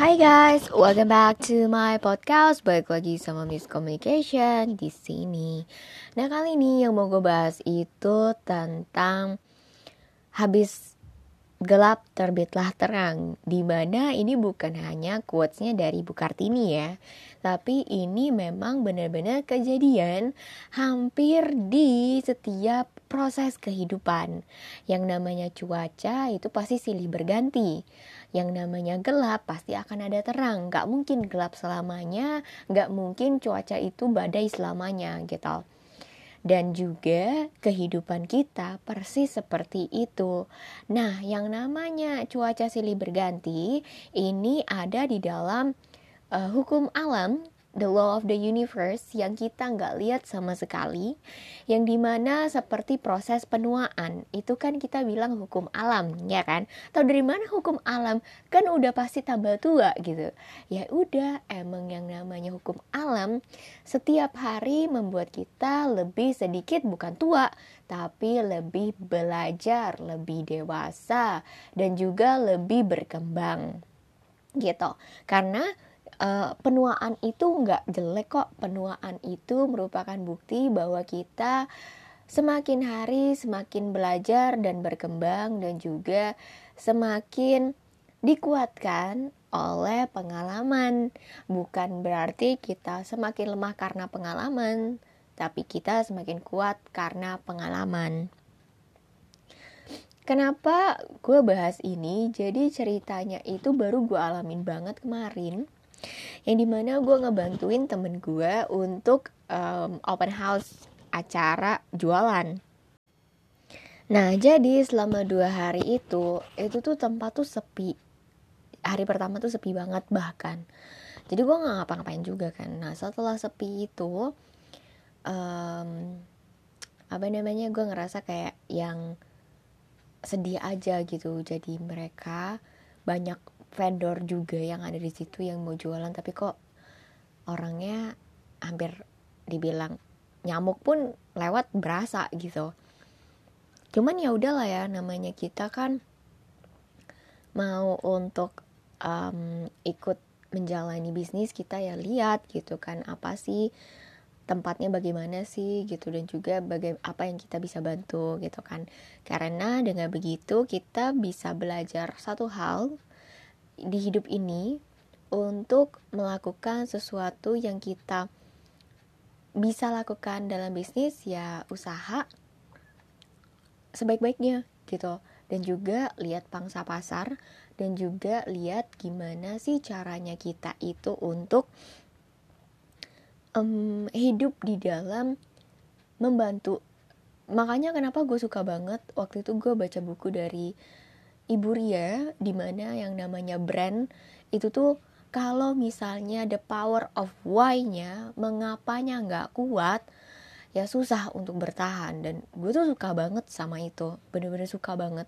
Hai guys, welcome back to my podcast. Balik lagi sama Miss Communication di sini. Nah kali ini yang mau gue bahas itu tentang habis gelap terbitlah terang. Di mana ini bukan hanya quotesnya dari Bu Kartini ya, tapi ini memang benar-benar kejadian hampir di setiap proses kehidupan. Yang namanya cuaca itu pasti silih berganti yang namanya gelap pasti akan ada terang Gak mungkin gelap selamanya gak mungkin cuaca itu badai selamanya gitu dan juga kehidupan kita persis seperti itu. Nah, yang namanya cuaca silih berganti ini ada di dalam uh, hukum alam the law of the universe yang kita nggak lihat sama sekali, yang di mana seperti proses penuaan itu kan kita bilang hukum alam, ya kan? Tahu dari mana hukum alam? Kan udah pasti tambah tua gitu. Ya udah, emang yang namanya hukum alam setiap hari membuat kita lebih sedikit bukan tua, tapi lebih belajar, lebih dewasa, dan juga lebih berkembang gitu. Karena uh, penuaan itu nggak jelek kok. Penuaan itu merupakan bukti bahwa kita semakin hari semakin belajar dan berkembang dan juga semakin dikuatkan oleh pengalaman. Bukan berarti kita semakin lemah karena pengalaman tapi kita semakin kuat karena pengalaman. Kenapa gue bahas ini? Jadi ceritanya itu baru gue alamin banget kemarin yang di mana gue ngebantuin temen gue untuk um, open house acara jualan. Nah jadi selama dua hari itu itu tuh tempat tuh sepi. Hari pertama tuh sepi banget bahkan. Jadi gue nggak ngapa-ngapain juga kan. Nah setelah sepi itu um, apa namanya gue ngerasa kayak yang sedih aja gitu. Jadi mereka banyak vendor juga yang ada di situ yang mau jualan tapi kok orangnya hampir dibilang nyamuk pun lewat berasa gitu. Cuman ya udahlah ya namanya kita kan mau untuk um, ikut menjalani bisnis kita ya lihat gitu kan apa sih tempatnya bagaimana sih gitu dan juga baga apa yang kita bisa bantu gitu kan. Karena dengan begitu kita bisa belajar satu hal di hidup ini untuk melakukan sesuatu yang kita bisa lakukan dalam bisnis ya usaha sebaik-baiknya gitu. Dan juga lihat pangsa pasar dan juga lihat gimana sih caranya kita itu untuk um, hidup di dalam membantu. Makanya kenapa gue suka banget waktu itu gue baca buku dari Ibu Ria di mana yang namanya brand itu tuh kalau misalnya the power of why-nya mengapanya nggak kuat ya susah untuk bertahan. Dan gue tuh suka banget sama itu bener-bener suka banget.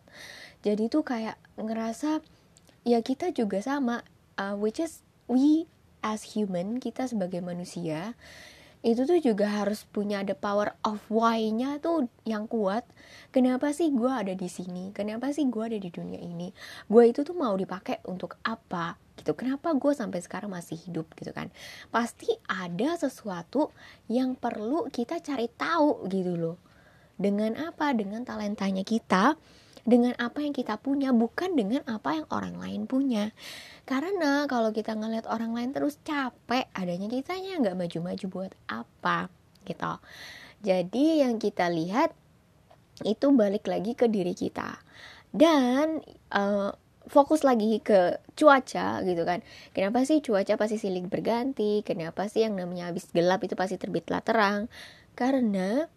Jadi tuh kayak ngerasa ya kita juga sama uh, which is we as human kita sebagai manusia itu tuh juga harus punya the power of why-nya tuh yang kuat. Kenapa sih gue ada di sini? Kenapa sih gue ada di dunia ini? Gue itu tuh mau dipakai untuk apa? Gitu. Kenapa gue sampai sekarang masih hidup gitu kan? Pasti ada sesuatu yang perlu kita cari tahu gitu loh. Dengan apa? Dengan talentanya kita dengan apa yang kita punya bukan dengan apa yang orang lain punya. Karena kalau kita ngeliat orang lain terus capek adanya kitanya nggak maju-maju buat apa gitu. Jadi yang kita lihat itu balik lagi ke diri kita. Dan uh, fokus lagi ke cuaca gitu kan. Kenapa sih cuaca pasti silih berganti? Kenapa sih yang namanya habis gelap itu pasti terbitlah terang karena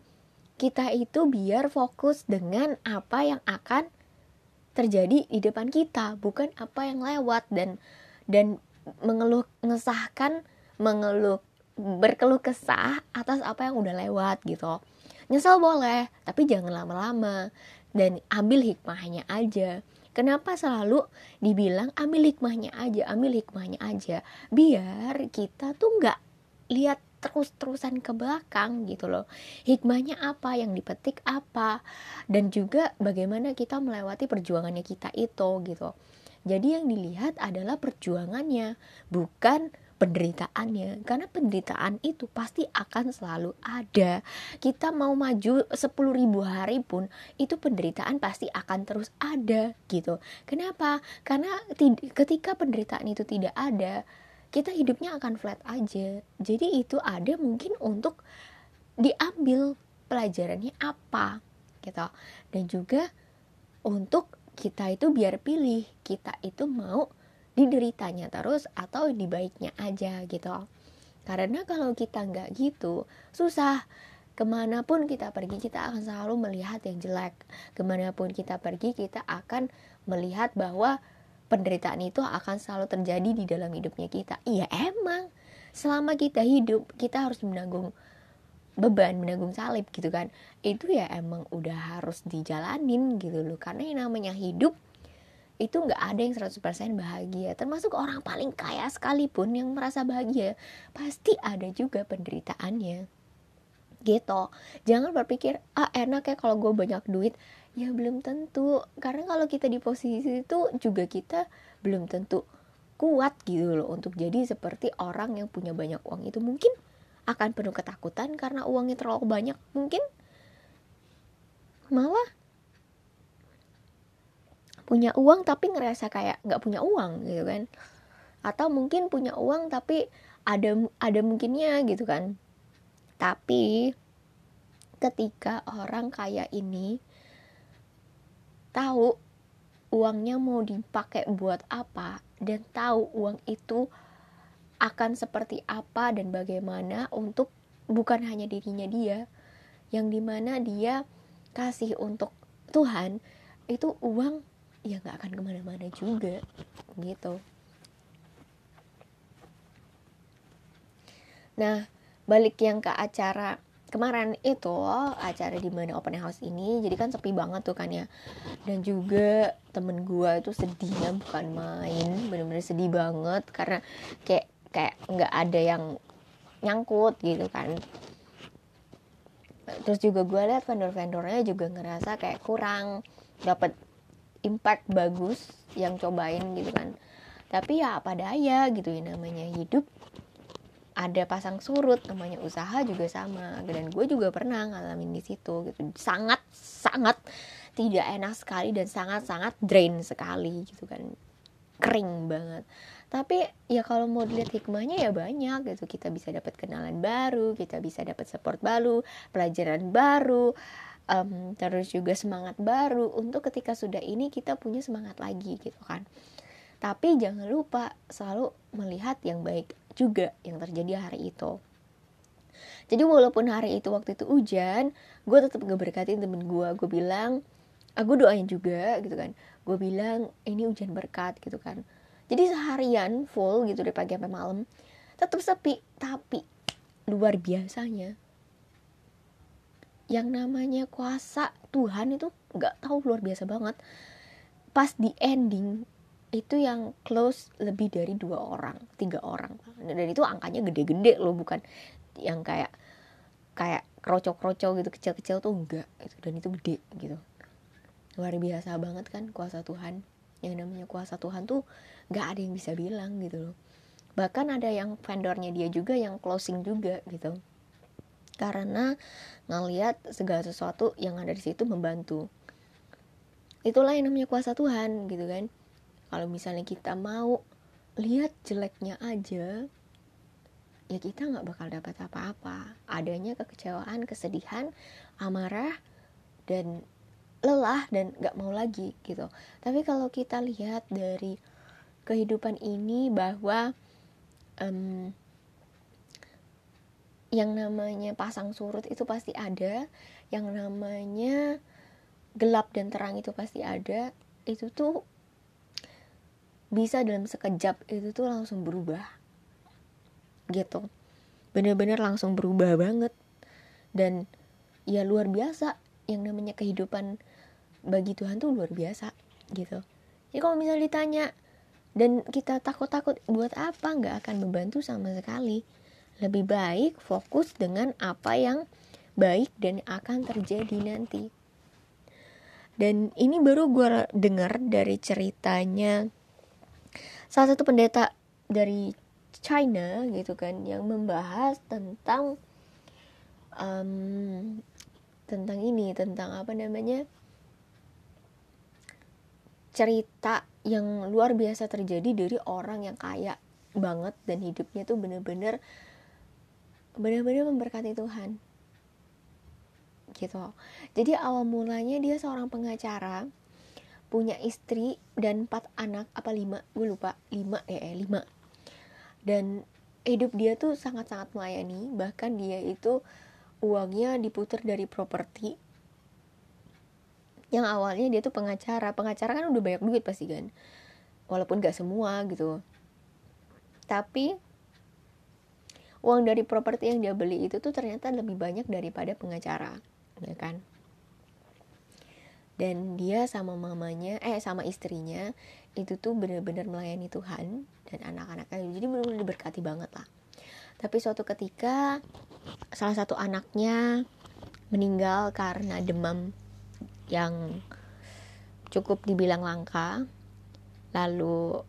kita itu biar fokus dengan apa yang akan terjadi di depan kita, bukan apa yang lewat dan dan mengeluh ngesahkan mengeluh berkeluh kesah atas apa yang udah lewat gitu. Nyesel boleh, tapi jangan lama-lama dan ambil hikmahnya aja. Kenapa selalu dibilang ambil hikmahnya aja, ambil hikmahnya aja, biar kita tuh nggak lihat terus-terusan ke belakang gitu loh. Hikmahnya apa? Yang dipetik apa? Dan juga bagaimana kita melewati perjuangannya kita itu gitu. Jadi yang dilihat adalah perjuangannya bukan penderitaannya. Karena penderitaan itu pasti akan selalu ada. Kita mau maju 10 ribu hari pun itu penderitaan pasti akan terus ada gitu. Kenapa? Karena ketika penderitaan itu tidak ada kita hidupnya akan flat aja. Jadi itu ada mungkin untuk diambil pelajarannya apa gitu. Dan juga untuk kita itu biar pilih kita itu mau di deritanya terus atau di baiknya aja gitu. Karena kalau kita nggak gitu susah. Ke mana pun kita pergi kita akan selalu melihat yang jelek. Ke mana pun kita pergi kita akan melihat bahwa penderitaan itu akan selalu terjadi di dalam hidupnya kita. Iya emang. Selama kita hidup kita harus menanggung beban menanggung salib gitu kan. Itu ya emang udah harus dijalanin gitu loh. Karena yang namanya hidup itu nggak ada yang 100% bahagia. Termasuk orang paling kaya sekalipun yang merasa bahagia pasti ada juga penderitaannya. Gitu. Jangan berpikir ah enak ya kalau gue banyak duit ya belum tentu. Karena kalau kita di posisi itu juga kita belum tentu kuat gitu loh untuk jadi seperti orang yang punya banyak uang. Itu mungkin akan penuh ketakutan karena uangnya terlalu banyak. Mungkin malah punya uang tapi ngerasa kayak nggak punya uang gitu kan. Atau mungkin punya uang tapi ada ada mungkinnya gitu kan. Tapi ketika orang kaya ini tahu uangnya mau dipakai buat apa dan tahu uang itu akan seperti apa dan bagaimana untuk bukan hanya dirinya dia yang di mana dia kasih untuk Tuhan itu uang ya nggak akan ke mana-mana juga gitu. Nah balik yang ke acara kemarin itu acara di mana open house ini jadi kan sepi banget tuh kan ya. Dan juga temen gue itu sedihnya bukan main bener-bener sedih banget. Karena kayak kayak nggak ada yang nyangkut gitu kan. Terus juga gue lihat vendor-vendornya juga ngerasa kayak kurang dapat impact bagus yang cobain gitu kan. Tapi ya apa daya gitu ya namanya hidup ada pasang surut namanya usaha juga sama. Dan gue juga pernah ngalamin di situ gitu. Sangat sangat tidak enak sekali dan sangat sangat drain sekali gitu kan. Kering banget. Tapi ya kalau mau dilihat hikmahnya ya banyak gitu. Kita bisa dapat kenalan baru kita bisa dapat support baru pelajaran baru um, terus juga semangat baru. Untuk ketika sudah ini kita punya semangat lagi gitu kan. Tapi jangan lupa selalu melihat yang baik juga yang terjadi hari itu. Jadi walaupun hari itu waktu itu hujan gue tetap ngeberkatin temen gue gue bilang aku ah, doain juga gitu kan. Gue bilang ini hujan berkat gitu kan. Jadi seharian full gitu dari pagi sampai malam tetap sepi. Tapi luar biasanya yang namanya kuasa Tuhan itu nggak tahu luar biasa banget. Pas di ending itu yang close lebih dari dua orang tiga orang. Dan itu angkanya gede-gede loh bukan yang kayak kayak kroco-kroco gitu kecil-kecil tuh enggak gitu. Dan itu gede gitu. Luar biasa banget kan kuasa Tuhan. Yang namanya kuasa Tuhan tuh nggak ada yang bisa bilang gitu loh. Bahkan ada yang vendornya dia juga yang closing juga gitu. Karena ngelihat segala sesuatu yang ada di situ membantu. Itulah yang namanya kuasa Tuhan gitu kan kalau misalnya kita mau lihat jeleknya aja ya kita nggak bakal dapat apa-apa. Adanya kekecewaan kesedihan amarah dan lelah dan nggak mau lagi gitu. Tapi kalau kita lihat dari kehidupan ini bahwa um, yang namanya pasang surut itu pasti ada yang namanya gelap dan terang itu pasti ada itu tuh bisa dalam sekejap itu tuh langsung berubah gitu. Bener-bener langsung berubah banget. Dan ya luar biasa yang namanya kehidupan bagi Tuhan tuh luar biasa gitu. Jadi kalau misalnya ditanya dan kita takut-takut buat apa? Nggak akan membantu sama sekali. Lebih baik fokus dengan apa yang baik dan akan terjadi nanti. Dan ini baru gue dengar dari ceritanya salah satu pendeta dari China gitu kan yang membahas tentang um, tentang ini tentang apa namanya cerita yang luar biasa terjadi dari orang yang kaya banget dan hidupnya tuh bener-bener bener-bener memberkati Tuhan. Gitu. Jadi awal mulanya dia seorang pengacara punya istri dan empat anak apa lima? Gue lupa. Lima ya eh, lima. Dan hidup dia tuh sangat-sangat melayani. Bahkan dia itu uangnya diputar dari properti. Yang awalnya dia tuh pengacara. Pengacara kan udah banyak duit pasti kan. Walaupun gak semua gitu. Tapi uang dari properti yang dia beli itu tuh ternyata lebih banyak daripada pengacara ya kan dan dia sama mamanya eh sama istrinya itu tuh bener-bener melayani Tuhan dan anak-anaknya. Jadi bener-bener diberkati banget lah. Tapi suatu ketika salah satu anaknya meninggal karena demam yang cukup dibilang langka. Lalu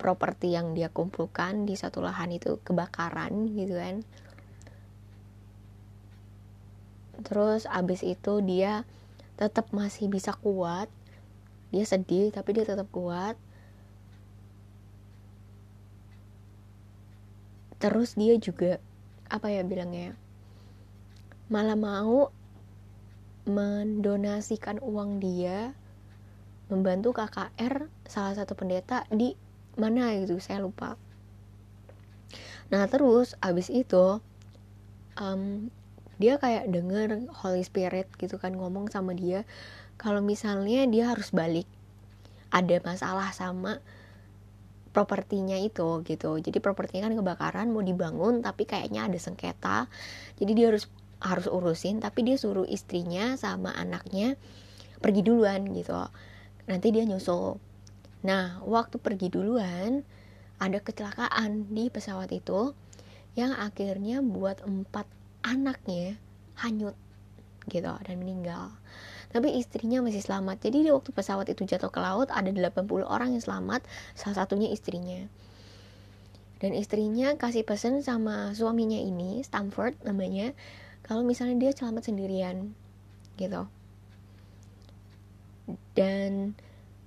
properti yang dia kumpulkan di satu lahan itu kebakaran gitu kan. Terus abis itu dia tetap masih bisa kuat. Dia sedih tapi dia tetap kuat. Terus dia juga apa ya bilangnya malah mau mendonasikan uang dia membantu KKR salah satu pendeta di mana gitu saya lupa. Nah terus abis itu um, dia kayak denger Holy Spirit gitu kan ngomong sama dia kalau misalnya dia harus balik ada masalah sama propertinya itu gitu. Jadi propertinya kan kebakaran mau dibangun tapi kayaknya ada sengketa. Jadi dia harus harus urusin tapi dia suruh istrinya sama anaknya pergi duluan gitu. Nanti dia nyusul. Nah, waktu pergi duluan, ada kecelakaan di pesawat itu yang akhirnya buat empat anaknya hanyut gitu dan meninggal. Tapi istrinya masih selamat. Jadi di waktu pesawat itu jatuh ke laut ada 80 orang yang selamat, salah satunya istrinya. Dan istrinya kasih pesan sama suaminya ini, Stanford namanya, kalau misalnya dia selamat sendirian gitu. Dan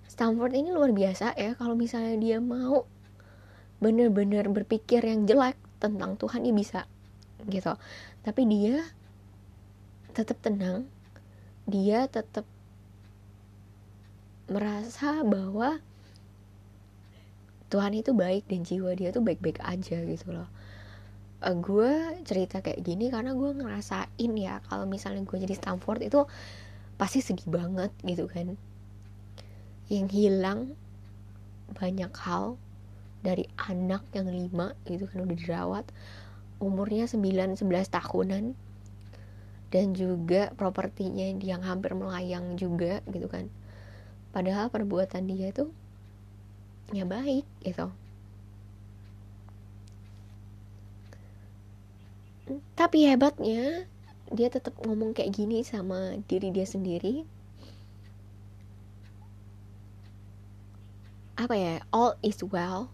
Stanford ini luar biasa ya kalau misalnya dia mau bener-bener berpikir yang jelek tentang Tuhan dia bisa gitu tapi dia tetap tenang. Dia tetap merasa bahwa Tuhan itu baik dan jiwa dia tuh baik-baik aja gitu loh. Uh, eh, gue cerita kayak gini karena gue ngerasain ya kalau misalnya gue jadi Stanford itu pasti sedih banget gitu kan. Yang hilang banyak hal dari anak yang lima itu kan udah dirawat umurnya 9-11 tahunan. Dan juga propertinya yang hampir melayang juga gitu kan. Padahal perbuatan dia itu ya baik gitu. Tapi hebatnya dia tetap ngomong kayak gini sama diri dia sendiri. Apa ya all is well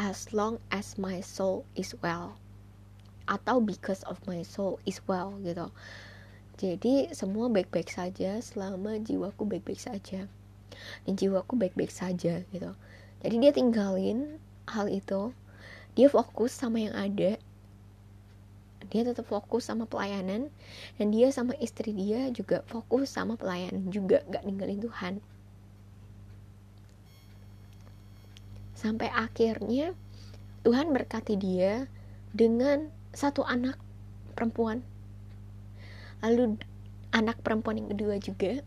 as long as my soul is well atau because of my soul is well gitu. Jadi semua baik-baik saja selama jiwaku baik-baik saja. Dan jiwaku baik-baik saja gitu. Jadi dia tinggalin hal itu. Dia fokus sama yang ada. Dia tetap fokus sama pelayanan. Dan dia sama istri dia juga fokus sama pelayanan juga. Gak ninggalin Tuhan. Sampai akhirnya Tuhan berkati dia dengan satu anak perempuan. Lalu anak perempuan yang kedua juga.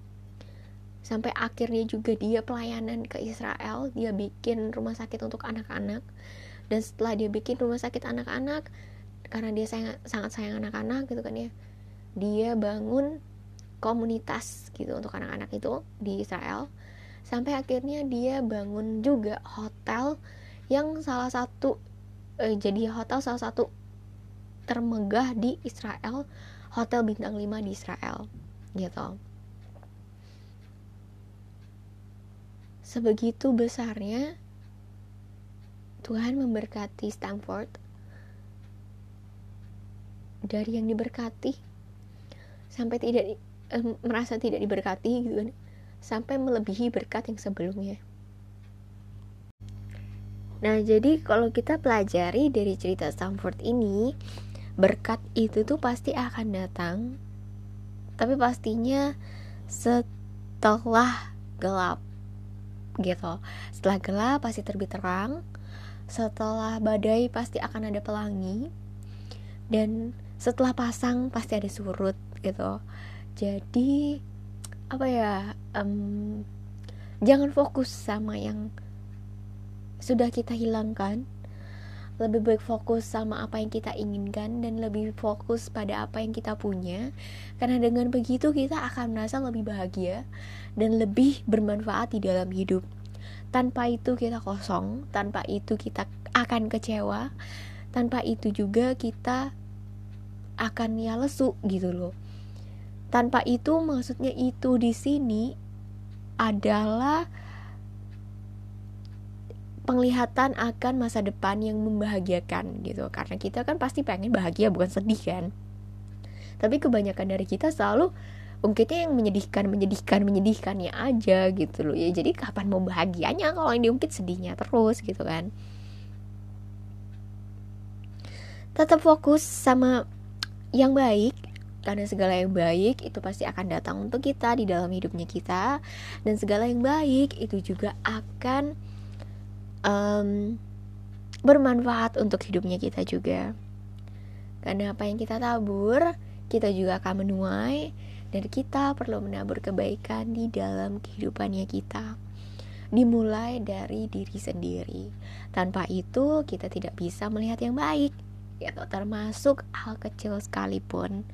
Sampai akhirnya juga dia pelayanan ke Israel. Dia bikin rumah sakit untuk anak-anak. Dan setelah dia bikin rumah sakit anak-anak karena dia sayang, sangat sayang anak-anak gitu kan ya dia bangun komunitas gitu untuk anak-anak itu di Israel. Sampai akhirnya dia bangun juga hotel yang salah satu eh, jadi hotel salah satu termegah di Israel hotel bintang 5 di Israel gitu sebegitu besarnya Tuhan memberkati Stanford dari yang diberkati sampai tidak eh, merasa tidak diberkati gitu kan sampai melebihi berkat yang sebelumnya. Nah, jadi kalau kita pelajari dari cerita Stanford ini, berkat itu tuh pasti akan datang. Tapi pastinya setelah gelap gitu. Setelah gelap pasti terbit terang. Setelah badai pasti akan ada pelangi. Dan setelah pasang pasti ada surut gitu. Jadi apa ya? Um, jangan fokus sama yang sudah kita hilangkan lebih baik fokus sama apa yang kita inginkan dan lebih fokus pada apa yang kita punya. Karena dengan begitu kita akan merasa lebih bahagia dan lebih bermanfaat di dalam hidup. Tanpa itu kita kosong tanpa itu kita akan kecewa tanpa itu juga kita akan ya lesu gitu loh. Tanpa itu maksudnya itu di sini adalah penglihatan akan masa depan yang membahagiakan gitu. Karena kita kan pasti pengen bahagia bukan sedih kan? Tapi kebanyakan dari kita selalu ungkitnya yang menyedihkan menyedihkan menyedihkannya aja gitu loh. Ya jadi kapan mau bahagianya kalau yang diungkit sedihnya terus gitu kan? Tetap fokus sama yang baik karena segala yang baik itu pasti akan datang untuk kita di dalam hidupnya kita. Dan segala yang baik itu juga akan um, bermanfaat untuk hidupnya kita juga. Karena apa yang kita tabur, kita juga akan menuai dan kita perlu menabur kebaikan di dalam kehidupannya kita. Dimulai dari diri sendiri. Tanpa itu kita tidak bisa melihat yang baik, yaitu termasuk hal kecil sekalipun.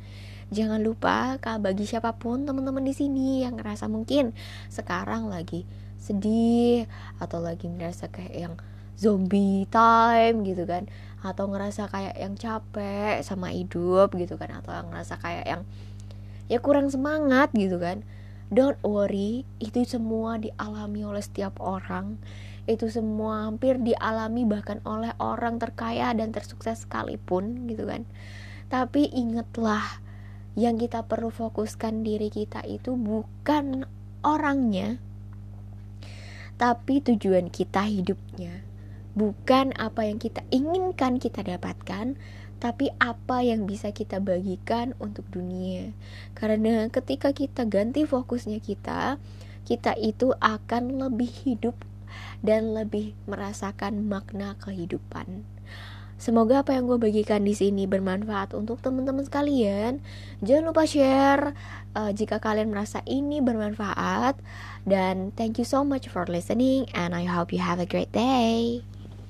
Jangan lupa, bagi siapa pun teman-teman di sini yang ngerasa mungkin sekarang lagi sedih atau lagi merasa kayak yang zombie time gitu kan. Atau ngerasa kayak yang capek sama hidup gitu kan. Atau yang ngerasa kayak yang ya kurang semangat gitu kan. Don't worry itu semua dialami oleh setiap orang. Itu semua hampir dialami bahkan oleh orang terkaya dan tersukses sekalipun gitu kan. Tapi ingatlah yang kita perlu fokuskan diri kita itu bukan orangnya tapi tujuan kita hidupnya. Bukan apa yang kita inginkan kita dapatkan, tapi apa yang bisa kita bagikan untuk dunia. Karena ketika kita ganti fokusnya kita, kita itu akan lebih hidup dan lebih merasakan makna kehidupan. Semoga apa yang gue bagikan di sini bermanfaat untuk teman-teman sekalian. Jangan lupa share uh, jika kalian merasa ini bermanfaat. Dan thank you so much for listening, and I hope you have a great day.